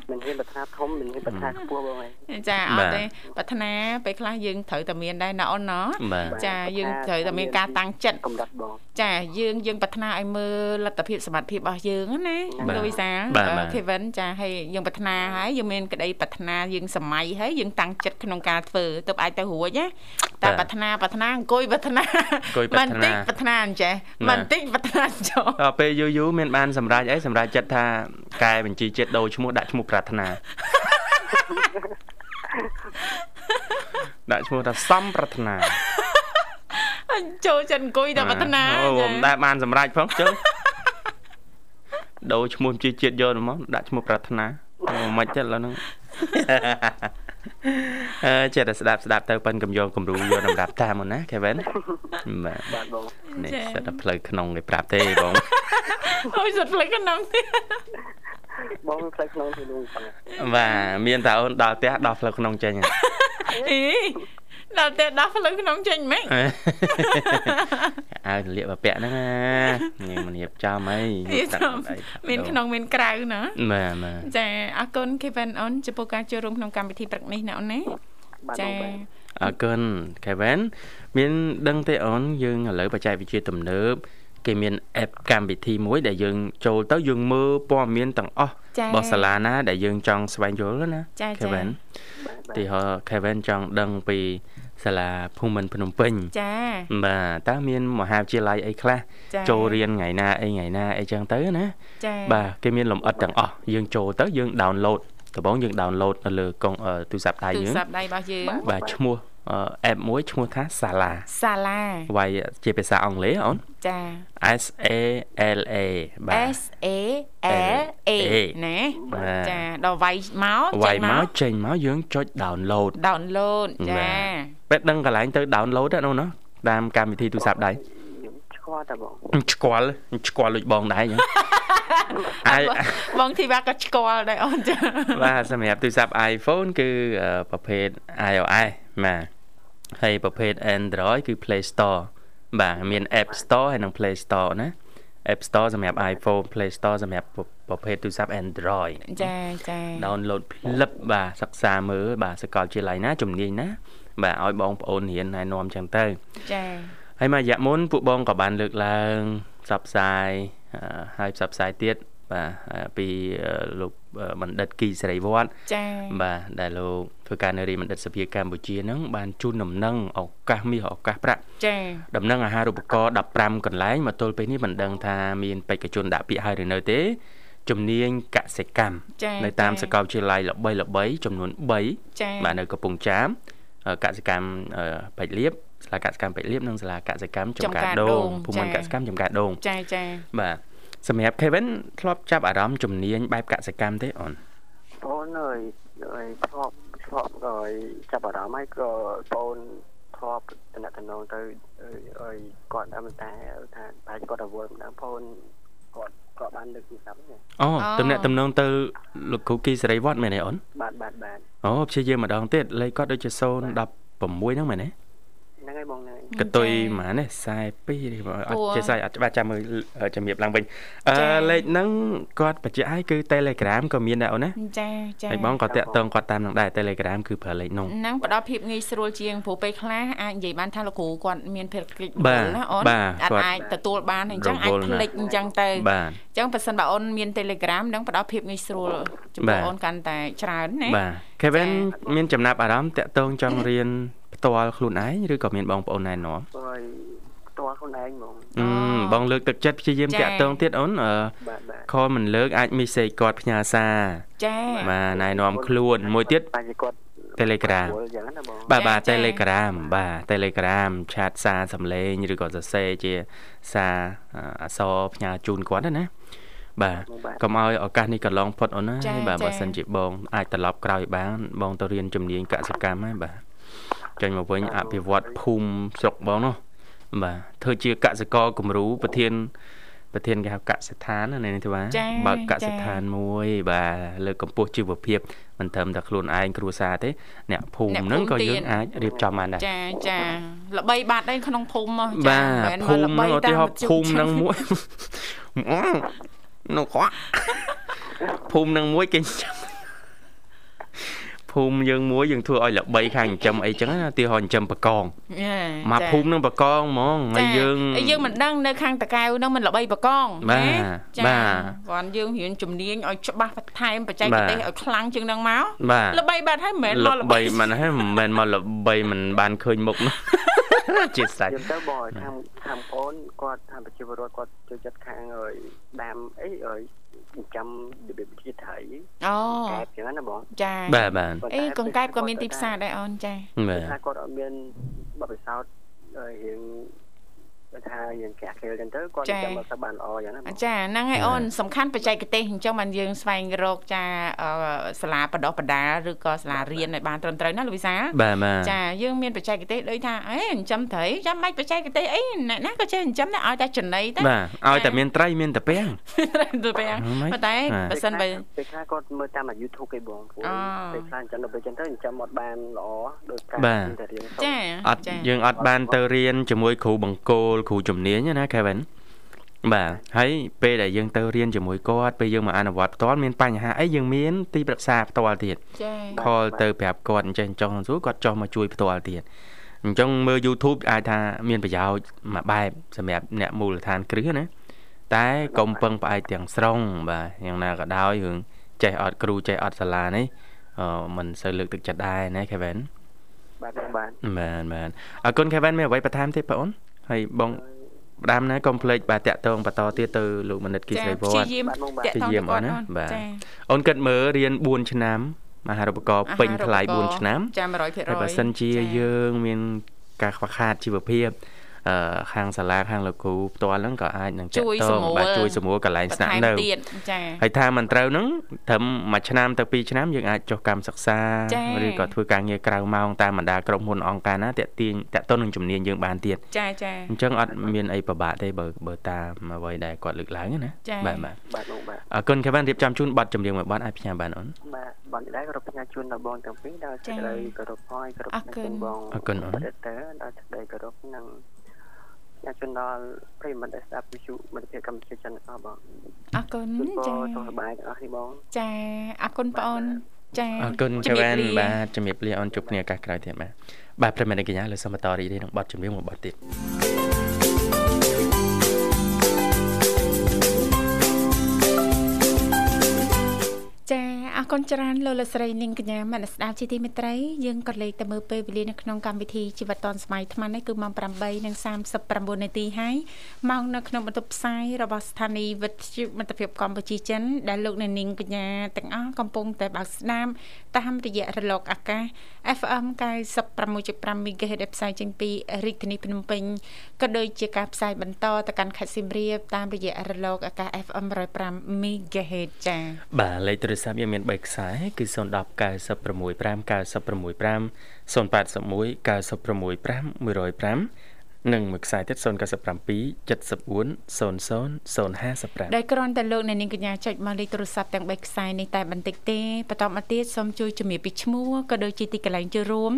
មិនមានប្រាថ្នាធំមិនមានប្រាថ្នាខ្ពស់បងឯងចាអបាទត់ទេប្រាថ្នាពេលខ្លះយើងត្រូវតែមានដែរណាអូនណោះបាទចាយើងត្រូវតែមានការតាំងចិត្តកម្រិតបងចាយើងយើងប្រាថ្នាឲ្យមើលលទ្ធភាពសមត្ថភាពរបស់យើងណាបាទលោកវិសាបាទបាទខេវិនចាហើយយើងប្រាថ្នាហើយយើងមានក្តីប្រាថ្នាយើងសម័យហើយយើងតាំងចិត្តក្នុងការធ្វើទើបអាចទៅរួចណាតែបាទប្រាថ្នាប្រាថ្នាអង្គុយប្រាថ្នាអង្គុយប្រាថ្នាមិនតិចប្រាថ្នាអញ្ចេះបាទមិនតិចប្រាថ្នាចុះដល់ពេលយូរយូរមានបានសម្រេចអីសម្រេចចិត្តថាកែបញ្ជីជាតិដូរឈ្មោះដាក់ឈ្មោះប្រាថ្នាដាក់ឈ្មោះថាសំប្រាថ្នាអញចូលចិត្តអង្គុយតែប្រាថ្នាអូចាមិនដែលបានសម្រេចផងជើដូរឈ្មោះជីជាតិយកទៅមកដាក់ឈ្មោះប្រាថ្នាអូមិនចិត្តឡើយហ្នឹង អឺចេះតែស្ដាប់ស្ដាប់ទៅប៉ិនកំយងគំរូយកសម្រាប់តាមមុនណាខេវិនបាទបាទបងនេះសិតតែផ្លូវក្នុងគេប្រាប់ទេបងអើយសុទ្ធផ្លេចក្នុងទៀតបងមានផ្លូវក្នុងទីនោះបងបាទមានតែអូនដល់ផ្ទះដល់ផ្លូវក្នុងចេញអី ដល់តែដល់ផ្លូវក្នុងចេញម៉េចអើលាកបពាក់ហ្នឹងណាញ៉ែមិនរៀបចំអីរៀបចំអីមានក្នុងមានក្រៅណាបាទបាទចាអរគុណ Kevin អូនចំពោះការចូលរួមក្នុងកម្មវិធីព្រឹកនេះណាអូនណាបាទចាបងបាទអរគុណ Kevin មាន ដឹងទេអូនយើងឥឡូវបច្ចេកវិទ្យាទំនើប គេមាន app កម្មវិធីមួយ ដែលយើងចូលទៅយើងមើលព័ត៌មានទាំងអស់ចារបស់សាលាណាដែលយើងចង់ស្វែងយល់ណាចាចា Kevin បាទទីហោ Kevin ចង់ដឹងពីសាលាភូមិន្ទភ្នំពេញចាបាទតើមានមហាវិទ្យាល័យអីខ្លះចាចូលរៀនថ្ងៃណាអីថ្ងៃណាអីចឹងទៅណាចាបាទគេមានលម្អិតទាំងអស់យើងចូលទៅយើង download ដំបូងយើង download នៅលើកុងអឺទូរស័ព្ទដៃទូរយើងស័ព្ទដៃរបស់យើងបាទឈ្មោះអឺ app មួយឈ្មោះថា Sala សាលាវាយជាភាសាអង់គ្លេសអូនចា S A L A បាទ S A L A ណាបាទចាដល់វាយមកវាចេយញមកមកចេញមកយើងចុច download download ចាពេលដឹងកន្លែងទៅ download ហ្នឹងណាតាមកម្មវិធីទូរស័ព្ទដៃខ្ញុំឆ្គាល់តែបងឆ្គាល់ឆ្គាល់ដូចបងដែរអញ្ចឹងអាយបងធីវ៉ាក៏ឆ្គាល់ដែរអូនចាបាទសម្រាប់ទូរស័ព្ទ iPhone គឺអឺប្រភេទ iOS បាទ ហើយប្រភេទ Android គឺ Play Store បាទមាន App Store ហើយនិង Play Store ណា App Store សម្រាប់ iPhone Play Store សម្រាប់ប្រភេទទូរស័ព្ទ Android ចាចា download ផ្លឹបបាទសិក្សាមើលបាទសកលវិទ្យាល័យណាជំនាញណា បាទឲ្យបងប្អូនរៀនណែនាំចឹងទៅចាហើយមួយរយៈមុនពួកបងក៏បានលើកឡើងផ្សព្វផ្សាយអឺហើយផ្សព្វផ្សាយទៀត បាទអឺពីអឺលោកអឺបណ្ឌិតគីសេរីវត្តចាបាទដែលលោកធ្វើការនៅរាជបណ្ឌិតសភាកម្ពុជាហ្នឹងបានជូនដំណឹងឱកាសមាសឱកាសប្រាក់ចាដំណឹងអាហារូបករណ៍15កន្លែងមកទល់ពេលនេះមិនដឹងថាមានបេក្ខជនដាក់ពាក្យហើយឬនៅទេជំនាញកសិកម្មចានៅតាមសាកលវិទ្យាល័យល្បីល្បីៗចំនួន3ចាបាទនៅកំពង់ចាមអឺកសិកម្មអឺបៃលៀបសាលាកសិកម្មបៃលៀបនិងសាលាកសិកម្មចំការដូងភូមិន្ទកសិកម្មចំការដូងចាចាបាទ សម្រាប់ Kevin ធ្លាប់ចាប់អារម្មណ៍ជំនាញបែបកសិកម្មទេអូនបងអើយអើយធ្លាប់ធ្លាប់អើយចាប់អារម្មណ៍ហើយក៏បងធ្លាប់តំណតំណងទៅអើយអើយគាត់អមតាថាបាច់គាត់ទៅវល់ម្ដងបងគាត់គាត់បានលើកទូរស័ព្ទហ្នឹងអូតំណាក់តំណងទៅលោកគ្រូគីសេរីវត្តមែនទេអូនបាទបាទបាទអូព្យាយាមម្ដងទៀតលេខគាត់ដូចជា016ហ្នឹងមែនទេ ហ្នឹងហើយបងហ្នឹងកតុយហ្មងនេះ42នេះបងអត់ចេះស្អីអត់ច្បាស់ចាំមើលជំរាបឡើងវិញអឺលេខហ្នឹងគាត់បញ្ជាក់ឲ្យគឺ Telegram ក៏មានដែរអូនណាចាចាហើយបងក៏តាក់ទងគាត់តាមនឹងដែរ Telegram គឺប្រើលេខហ្នឹងហ្នឹងផ្ដល់ភាពងាយស្រួលជាងព្រោះពេលខ្លះអាចនិយាយបានថាលោកគ្រូគាត់មានភារកិច្ចណាអូនអាចអាចទទួលបានអញ្ចឹងអាចផ្លិចអញ្ចឹងទៅអញ្ចឹងបើសិនបើអូនមាន Telegram នឹងផ្ដល់ភាពងាយស្រួលចំពោះអូនកាន់តែច្រើនណាបាទ Kevin មានចំណាប់អារម្មណ៍តាក់ទងចង់រៀនផ្ទាល់ខ្លួនឯងឬក៏មានបងប្អូនណែនាំហើយផ្ទាល់ខ្លួនឯងហ្មងអឺបងលើកទឹកចិត្តព្យាយាមតាក់ទងទៀតអូនអឺបាទបាទខលមិនលើកអាចមីសេគាត់ផ្ញើសារចាបាទណែនាំខ្លួនមួយទៀតតែជាគាត់ Telegram អញ្ចឹងណាបងបាទបាទ Telegram បាទ Telegram ឆាតសារសំឡេងឬក៏សរសេរជាសារអក្សរផ្ញើជូនគាត់ណាណា បាទកុំឲ្យឱកាសនេះកន្លងផុតអូនណាបាទបើសិនជាបងអាចត្រឡប់ក្រោយបានបងទៅរៀនជំនាញកសិកម្មហើយបាទចេញមកវិញអភិវឌ្ឍភូមិស្រុកបងនោះបាទធ្វើជាកសិករគំរូប្រធានប្រធានគេហៅកសិដ្ឋានណានេះទេបាទបើកកសិដ្ឋានមួយ បាទលើកកម្ពស់ជីវភាពមិនត្រឹមតែខ្លួនឯងគ្រួសារទេអ្នកភូមិហ្នឹងក៏យើងអាចរៀបចំបានដែរចាចាល្បីបាត់ដែរក្នុងភូមិមកចាបាទភូមិហ្នឹងឧទាហរណ៍ភូមិហ្នឹងមួយ នោះគាត់ភូមិហ្នឹងមួយគេចាំភូមិយើងមួយយើងធ្វើឲ្យល្បីខាងចិញ្ចឹមអីចឹងណាឧទាហរណ៍ចិញ្ចឹមបកងមកភូមិហ្នឹងបកងហ្មងហើយយើងយើងមិនដឹងនៅខាងតកៅហ្នឹងមិនល្បីបកងបាទបាទគាត់យើងរៀនជំនាញឲ្យច្បាស់បន្ថែមបច្ចេកទេសឲ្យខ្លាំងជាងហ្នឹងមកបាទល្បីបាត់ហើយមិនមែនមកល្បីមិនហ្នឹងមិនមែនមកល្បីមិនបានឃើញមុខនោះ ជាស្រេចខ្ញុំទៅបងខាងខាងអូនគាត់ថាប្រជាពលរដ្ឋគាត់ចូលចិត្តខាងឲ្យដាំអីឲ្យចាំរបៀបវិធីត្រីអូកែបចឹងណាបងចាបាទបាទអីកង្កែបក៏មានទីផ្សារដែរអូនចាបាទថាគាត់អត់មានបទពិសោធន៍រៀងបើ ថាយើងកាក់ខេលចឹងទៅគាត់ចាំមកទៅបានល្អចឹងណាបងចាហ្នឹងហើយអូនសំខាន់បច្ចេកទេសអញ្ចឹងបានយើងស្វែងរកចាសាលាបដោះបដាឬក៏សាលារៀនឲ្យបានត្រឹមត្រូវណាលោកវិសាបាទបាទចាយើងមានបច្ចេកទេសដូចថាអេចិញ្ចឹមត្រីចាំបាច់បច្ចេកទេសអីអ្នកណាក៏ចេះចិញ្ចឹមដែរឲ្យតែចំណីតែបាទឲ្យតែមានត្រីមានតែពាំងទៅពេលប៉ុន្តែបើសិនបើពេលខ្លះគាត់មើលតាម YouTube គេបងព្រោះពេលខ្លះចឹងដល់ពេលចឹងទៅចាំអត់បានល្អដោយការតែរៀនចាអត់យើងអត់បានទៅរៀនជាមួយគ្រូបង្គោលគ្រូជំនាញណា Kevin បាទហើយពេលដែលយើងទៅរៀនជាមួយគាត់ពេលយើងមកអនុវត្តផ្ទាល់មានបញ្ហាអីយើងមានទីប្រឹក្សាផ្ទាល់ទៀតចាខលទៅប្រាប់គាត់អញ្ចឹងចង់សួរគាត់ចោះមកជួយផ្ទាល់ទៀតអញ្ចឹងមើល YouTube អាចថាមានប្រយោជន៍មួយបែបសម្រាប់អ្នកមូលដ្ឋានគ្រឹះណាតែកុំពឹងផ្អែកទាំងស្រុងបាទយ៉ាងណាក៏ដោយរឿងចេះអត់គ្រូចេះអត់សាលានេះអឺមិនសូវលើកទឹកចិត្តដែរណា Kevin បាទបាទបាទបាទអរគុណ Kevin មានអ្វីបន្ថែមទេបងអូន ហើយបងផ្ដាំណាកុំភ្លេចបាទតាក់ទងបន្តទៀតទៅលោកមនិតគីស្រីវព្យាត្តយាមបាទតាក់ទងគាត់ណាបាទចាអូនគិតមើលរៀន4ឆ្នាំមហារូបករណ៍ពេញថ្លៃ4ឆ្នាំចា100%ហើយបើសិនជាយើងមានការខ្វះខាតជីវភាពអឺ ខាងសាលាខាងលោកគ្រូផ្ទាល់ហ្នឹងក៏អាចនឹងចាក់តងបាទជួយសម្រួលកន្លែងស្នាក់នៅទៀតចាហើយថាមិនត្រូវហ្នឹងត្រឹមមួយឆ្នាំទៅ2ឆ្នាំយើងអាចចុះកម្មសិក្សាចា៎ឬក៏ធ្វើការងារក្រៅម៉ោងតាមបណ្ដាក្រុមហ៊ុនអង្គការណាតាក់ទាញតាក់ទងនឹងជំនាញយើងបានទៀតចាចាអញ្ចឹងអត់មានអីពិបាកទេបើបើតាមអ្វីដែលគាត់លើកឡើងណាចា៎បាទបាទបាទបងបាទអរគុណ Kevin រៀបចំជូនប័ណ្ណចម្រៀងមួយប័ណ្ណអាចផ្ញើបានអូនបាទបងដែរក៏រកផ្ញើជូនដល់បងទាំងពីរដល់សេចក្តីគោរពហើយគោរពបងអរគុណអូនទៅដល់សេចក្តីគោរពនឹង ផ្ញើជូនដល់ប្រិមត្តដែលស្ដាប់វិទ្យុមិត្តភាពកម្ពុជាចិនអស់បងអរគុណជូនបងចាសុខសប្បាយទាំងអស់នេះបងចាអរគុណបងអូនចាអរគុណជំរាប Kevin លាបាទជំរាបលាអូនជួបគ្នាឱកាសក្រោយទៀតបាទបាទប្រិមត្តកញ្ញាលើសូមបន្តរីករាយនឹងប័ណ្ណចម្រៀងមួយប័ណ្ណទៀត អរគុណច្រើនលោកលកស្រីនាងកញ្ញាមនស្ដាប់ជាទីមេត្រីយើងក៏លេខទៅមើលពេលវេលានៅក្នុងកម្មវិធីជីវិតឌុនសម័យថ្មនេះគឺម៉ោង8:39នាទីហើយម៉ោងនៅក្នុងបន្ទប់ផ្សាយរបស់ស្ថានីយ៍វិទ្យុមិត្តភាពកម្ពុជាចិនដែលលោកអ្នកនាងកញ្ញាទាំងអស់កំពុងតែបើកស្ដាប់តាមរយៈរលកអាកាស FM 96.5 MHz ដែលផ្សាយចេញពីរាជធានីភ្នំពេញក៏ដូចជាការផ្សាយបន្តទៅកាន់ខេត្តសៀមរាបតាមរយៈរលកអាកាស FM 105 MHz ចា៎បាទលេខទូរស័ព្ទយើងមាន3ខ្សែគឺ010 965 965 081 965 105 និងមួយខ្សែទៀត097 74 00 055ដែលគ្រាន់តែលោកអ្នកនាងកញ្ញាចុចមកលេខទូរស័ព្ទទាំង3ខ្សែនេះតែបន្តិចទេបន្តមកទៀតសូមជួយជំរាបពីឈ្មោះក៏ដូចជាទីកន្លែងចូលរួម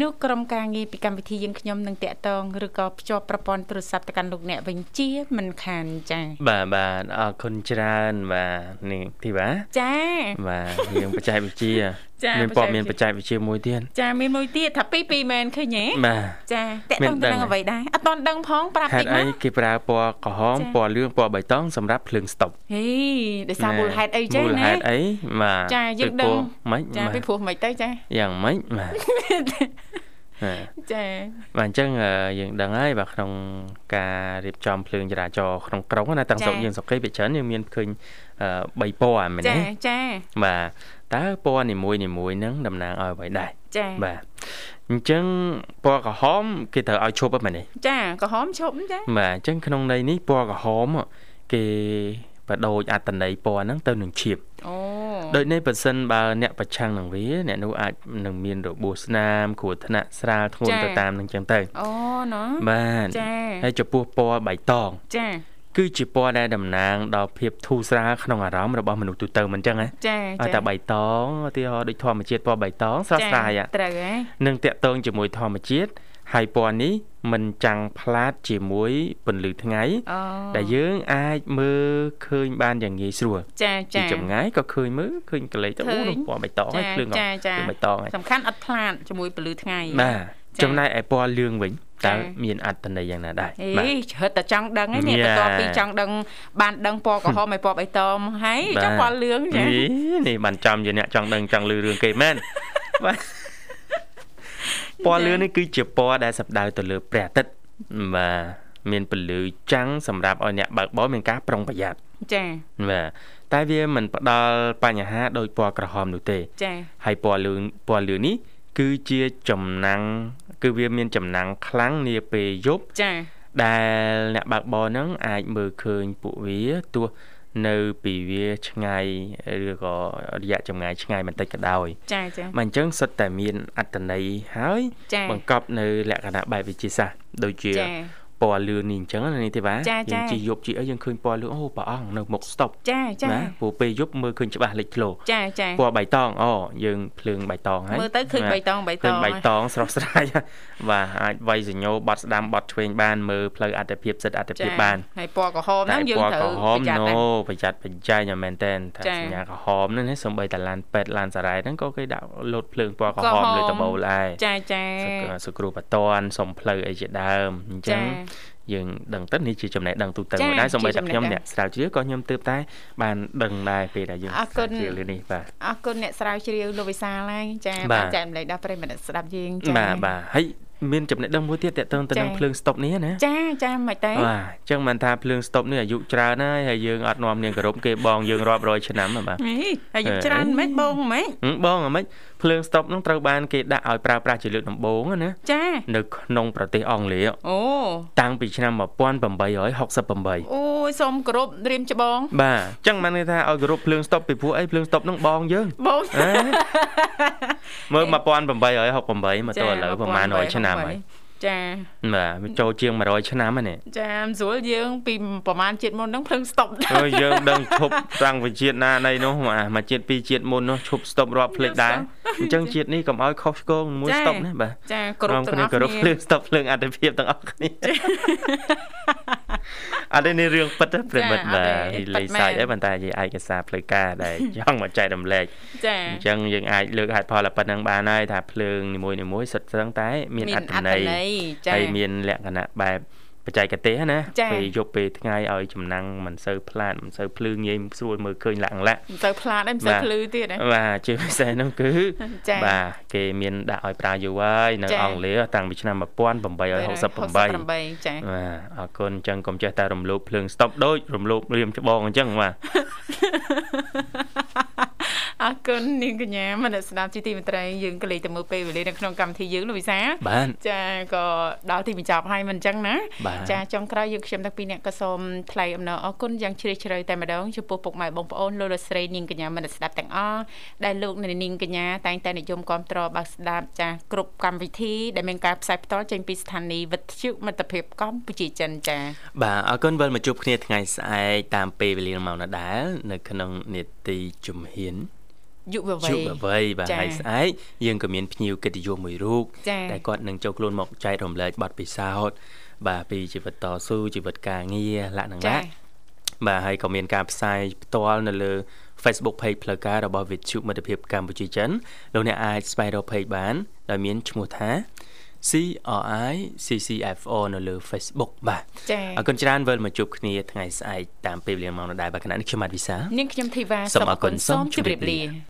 នោះក្រុមការងារពីកម្មវិធីយើងខ្ញុំនឹងតាក់ទងឬក៏ភ្ជាប់ប្រព័ន្ធទូរស័ព្ទទៅកាន់លោកអ្នកវិញជាមិនខានចា៎បាទបាទអរគុណច្រើនបាទនេះធីវ៉ាចា៎បាទយើងបច្ចេកវិទ្យាច មានព័ត៌មានបច្ចេកវិទ្យាមួយទៀតចាមានមួយទៀតថាពីពីមែនឃើញហ៎បាទចាតកតងទៅនឹងអ្វីដែរអត់ទាន់ដឹងផងប្រាប់តិចមកហេតុអីគេប្រើពណ៌ក្រហមពណ៌លឿងពណ៌បៃតងសម្រាប់ភ្លើងស្តុបហេដោយសារមូលហេតុអីចឹងណាមូលហេតុអីបាទចាយើងដឹងម៉េចចាពីព្រោះមិនទៅចាយ៉ាងម៉េចបាទចាបាទអញ្ចឹងយើងដឹងហើយបាទក្នុងការរៀបចំភ្លើងចរាចរណ៍ក្នុងក្រុងណាទាំងស្រុកយើងស្រុកគេពីច្រើនយើងមានឃើញ3ពណ៌មែនទេចាចាបាទ តើពណ៌នីមួយនីមួយហ្នឹងតំណាងឲ្យអ្វីដែរចាបាទអញ្ចឹងពណ៌ក្រហមគេត្រូវឲ្យឈប់ហ្នឹងមែនទេចាក្រហមឈប់ចាបាទអញ្ចឹងក្នុងន័យនេះពណ៌ក្រហមគេបដូរអត្តន័យពណ៌ហ្នឹងទៅនឹងឈៀបអូដូចនេះបើសិនបើអ្នកប្រឆាំងនឹងវាអ្នកនោះអាចនឹងមានរបួសស្នាមគ្រោះថ្នាក់ស្រាលធ្ងន់ទៅតាមនឹងចឹងទៅអូណូបាទចាហើយចំពោះពណ៌បៃតងចា គឺជាពណ៌ដែលតំណាងដល់ភាពធូរស្រាលក្នុងអារម្មណ៍របស់មនុស្សទូទៅមិនចឹងហ៎ចាចាតែបៃតងឧទាហរណ៍ដូចធម្មជាតិពណ៌បៃតងស្រស់ស្រាយត្រូវហ៎នឹងតាក់ទងជាមួយធម្មជាតិហើយពណ៌នេះមិនចាំងផ្លាតជាមួយពន្លឺថ្ងៃ ដែលយើងអាចមើលឃើញបានយ៉ាងងាយស្រួលចាចាពីចម្ងាយក៏ឃើញមើលឃើញកលេសទៅអូនោះពណ៌បៃតងហើយភ្លើងក៏បៃតងហើយសំខាន់អត់ផ្លាតជាមួយពន្លឺថ្ងៃបាទចំណែកឯពណ៌លឿងវិញ តើមានអត្ថន័យយ៉ាងណាដែរអេហិតតែចង់ដឹងឯនេះបន្ទាប់ពីចង់ដឹងបានដឹងពណ៌ក្រហមឲ្យពណ៌បៃតងហើយចង់ពណ៌លឿងចានេះបានចាំជាអ្នកចង់ដឹងចង់លឺរឿងគេមែនបាទពណ៌លឿងនេះគឺជាពណ៌ដែលសំដៅទៅលើព្រះអាទិត្យបាទមានពន្លឺចាំងសម្រាប់ឲ្យអ្នកបើកបរមានការប្រុងប្រយ័ត្នចា៎បាទតែវាមិនផ្ដល់បញ្ហាដោយពណ៌ក្រហមនោះទេ ចា៎ហើយពណ៌លឿងពណ៌លឿងនេះ គឺជាចំណាំងគឺវាមានចំណាំងខ្លាំងនាពេលយប់ចា៎ដែលអ្នកបើកបរហ្នឹងអាចមើលឃើញពួកវាទោះនៅពីវាឆ្ងាយឬក៏រយៈចម្ងាយឆ្ងាយបន្តិចក៏ដោយចាចាបាទអញ្ចឹងសុទ្ធតែមានអត្តន័យហើយបង្កប់នៅលក្ខណៈបែបវិទ្យាសាស្ត្រដូចជា ពណ៌លឿងនេះអញ្ចឹងនេះទេបាទយើងជិះយប់ជិះអីយើងឃើញពណ៌លឿងអូព្រះអង្គនៅមុខស្តុបចាចាណាព្រោះពេលយប់មើលឃើញច្បាស់លេចធ្លោចាចាពណ៌បៃតងអូយើងភ្លើងបៃតងហើយមើលទៅឃើញបៃតងបៃតងឃើញបៃតងស្រស់ស្រាយបាទអាចវាយសញ្ញោបត់ស្ដាំបត់ឆ្វេងបានមើលផ្លូវអត្តភាពសិទ្ធអត្តភាពបានហើយពណ៌ក្រហមហ្នឹងយើងត្រូវប្រយ័ត្នណូប្រយ័ត្នបច្ច័យមែនតែនថាសញ្ញាក្រហមហ្នឹងសំបីតាឡានពេទ្យឡានសារ៉ែហ្នឹងក៏គេដាក់លោតភ្លើងពណ៌ក្រហមលើតបូលដែរចាចាសគ្រូបតនសំផ្លូវអីជាដើមអញ្ចឹង យើងដឹងទៅនេះជាចំណេះដឹងទូទៅមួយដែរសូម្បីតែខ្ញុំអ្នកស្រាវជ្រាវក៏ខ្ញុំទើបតែបានដឹងដែរពេលដែលយើងស្រាវជ្រាវលើនេះបាទអរគុណអ្នកស្រាវជ្រាវលោកវិសាលហើយចាបានចែកម្លែកដល់ប្រិយមិត្តស្ដាប់យើងចាបាទបាទហើយ មានចំណេះដឹងមួយទៀតតកតងទៅនឹងភ្លើងស្តុបនេះណាចាចាមិនទេបាទអញ្ចឹងមិនថាភ្លើងស្តុបនេះអាយុច្រើនហើយហើយយើងអត់នាំនាងគោរពគេបងយើងរាប់រយឆ្នាំបាទអាយុច្រើនមិនបងមិនបងមិនភ្លើងស្តុបនឹងត្រូវបានគេដាក់ឲ្យប្រើប្រាស់ជាលើកដំបូងណាចានៅក្នុងប្រទេសអង់គ្លេសអូតាំងពីឆ្នាំ1868អូយសូមគោរពរៀមច្បងបាទអញ្ចឹងបានន័យថាឲ្យគោរពភ្លើងស្តុបពីព្រោះអីភ្លើងស្តុបនឹងបងយើងបងមើល1868មកទល់ឥឡូវប្រហែល100ឆ្នាំហើយចាបាទវាចូលជាង100ឆ្នាំហ្នឹងចាមិនស្រួលយើង ពីប្រហែលជាតិមុនហ្នឹងភ្លឹងស្តុបអើយើងដឹងឈប់តាំងពីជាតិណានៃនោះមកជាតិពីរជាតិមុននោះឈប់ស្តុបរាប់ភ្លេចដែរអញ្ចឹងជាតិនេះកុំឲ្យខុសឆ្គងមួយស្តុបណាបាទចាគ្រប់ទាំងអស់គ្នាគ្រប់ភ្លើងស្តុបភ្លើងអត្តភាពទាំងអស់គ្នា អត់នេះរឿងពិតប្រិមិត្តបាទលេខសាច់អីប៉ុន្តែជាឯកសារផ្លូវការដែលចង់មកចែករំលែកចាអញ្ចឹងយើងអាចលើកហេតុផលប៉ុណ្្នឹងបានហើយថាភ្លើងនីមួយៗសុទ្ធសឹងតែ មានអត្ថន័យហើយមានលក្ខណៈបែប បច្ចេកទេសណាពេលយប់ពេលថ្ងៃឲ្យចំណាំងមិនសូវផ្លាតមិនសូវភ្លឺងាយស្រួលមើលឃើញលាក់លាក់មិនសូវផ្លាតទេមិនសូវភ្លឺទៀតណាបាទជាពិសេសនោះគឺបាទគេមានដាក់ឲ្យប្រើយូរហើយនៅអង់គ្លេសតាំងពីឆ្នាំ1868ចាបាទអរគុណអញ្ចឹងកុំចេះតែរំលោភភ្លើងស្តុបដូចរំលោភរៀមច្បងអញ្ចឹងបាទ អរគុណនាងកញ្ញាមនស្ដាប់ជីទីមត្រីយើងក៏លេខទៅមើលពេលវេលានៅក្នុងកម្មវិធីយើងលោកវិសាចាក៏ដល់ទីបញ្ចប់ហើយមិនអញ្ចឹងណាចាចុងក្រោយយើងខ្ញុំទាំងពីរអ្នកក៏សូមថ្លែងអំណរអគុណយ៉ាងជ្រាលជ្រៅតែម្ដងចំពោះពុកម៉ែបងប្អូនលោកលោកស្រីនាងកញ្ញាមនស្ដាប់ទាំងអស់ដែលលោកនាងកញ្ញាតែងតែនិយមគ្រប់គ្រងបើស្ដាប់ចាគ្រប់កម្មវិធីដែលមានការផ្សាយផ្ទាល់ចេញពីស្ថានីយ៍វិទ្យុមិត្តភាពកម្ពុជាចិនចាបាទអរគុណវិលមកជួបគ្នាថ្ងៃស្អែកតាមពេលវេលាម៉ោងដដែលនៅក្នុងនេតិ ជំហានយុវវ័យយុវវ័យបាទហើយស្អែកយើងក៏មានភ្ញៀវកិត្តិយសមួយរូបដែលគាត់នឹងចូលខ្លួនមកចែករំលែកបទពិសោធន៍បាទពីជីវិតតស៊ូជីវិតការងារលក្ខណៈបាទហើយក៏មានការផ្សាយផ្ទាល់នៅលើ Facebook Page ផ្លូវការរបស់វិទ្យុមិត្តភាពកម្ពុជាចិនលោកអ្នកអាចស្វែងរក Page បានដោយមានឈ្មោះថា CRI CCFO នៅលើ Facebook បាទចា៎អរគុណច្រើនវិលមកជួបគ្នាថ្ងៃស្អែកតាមពេលវេលាម៉ោងដដែលបាទគណៈនេះខ្ញុំបាទវិសានាងខ្ញុំធីវ៉ាសូមអរគុណសូមជម្រាបលា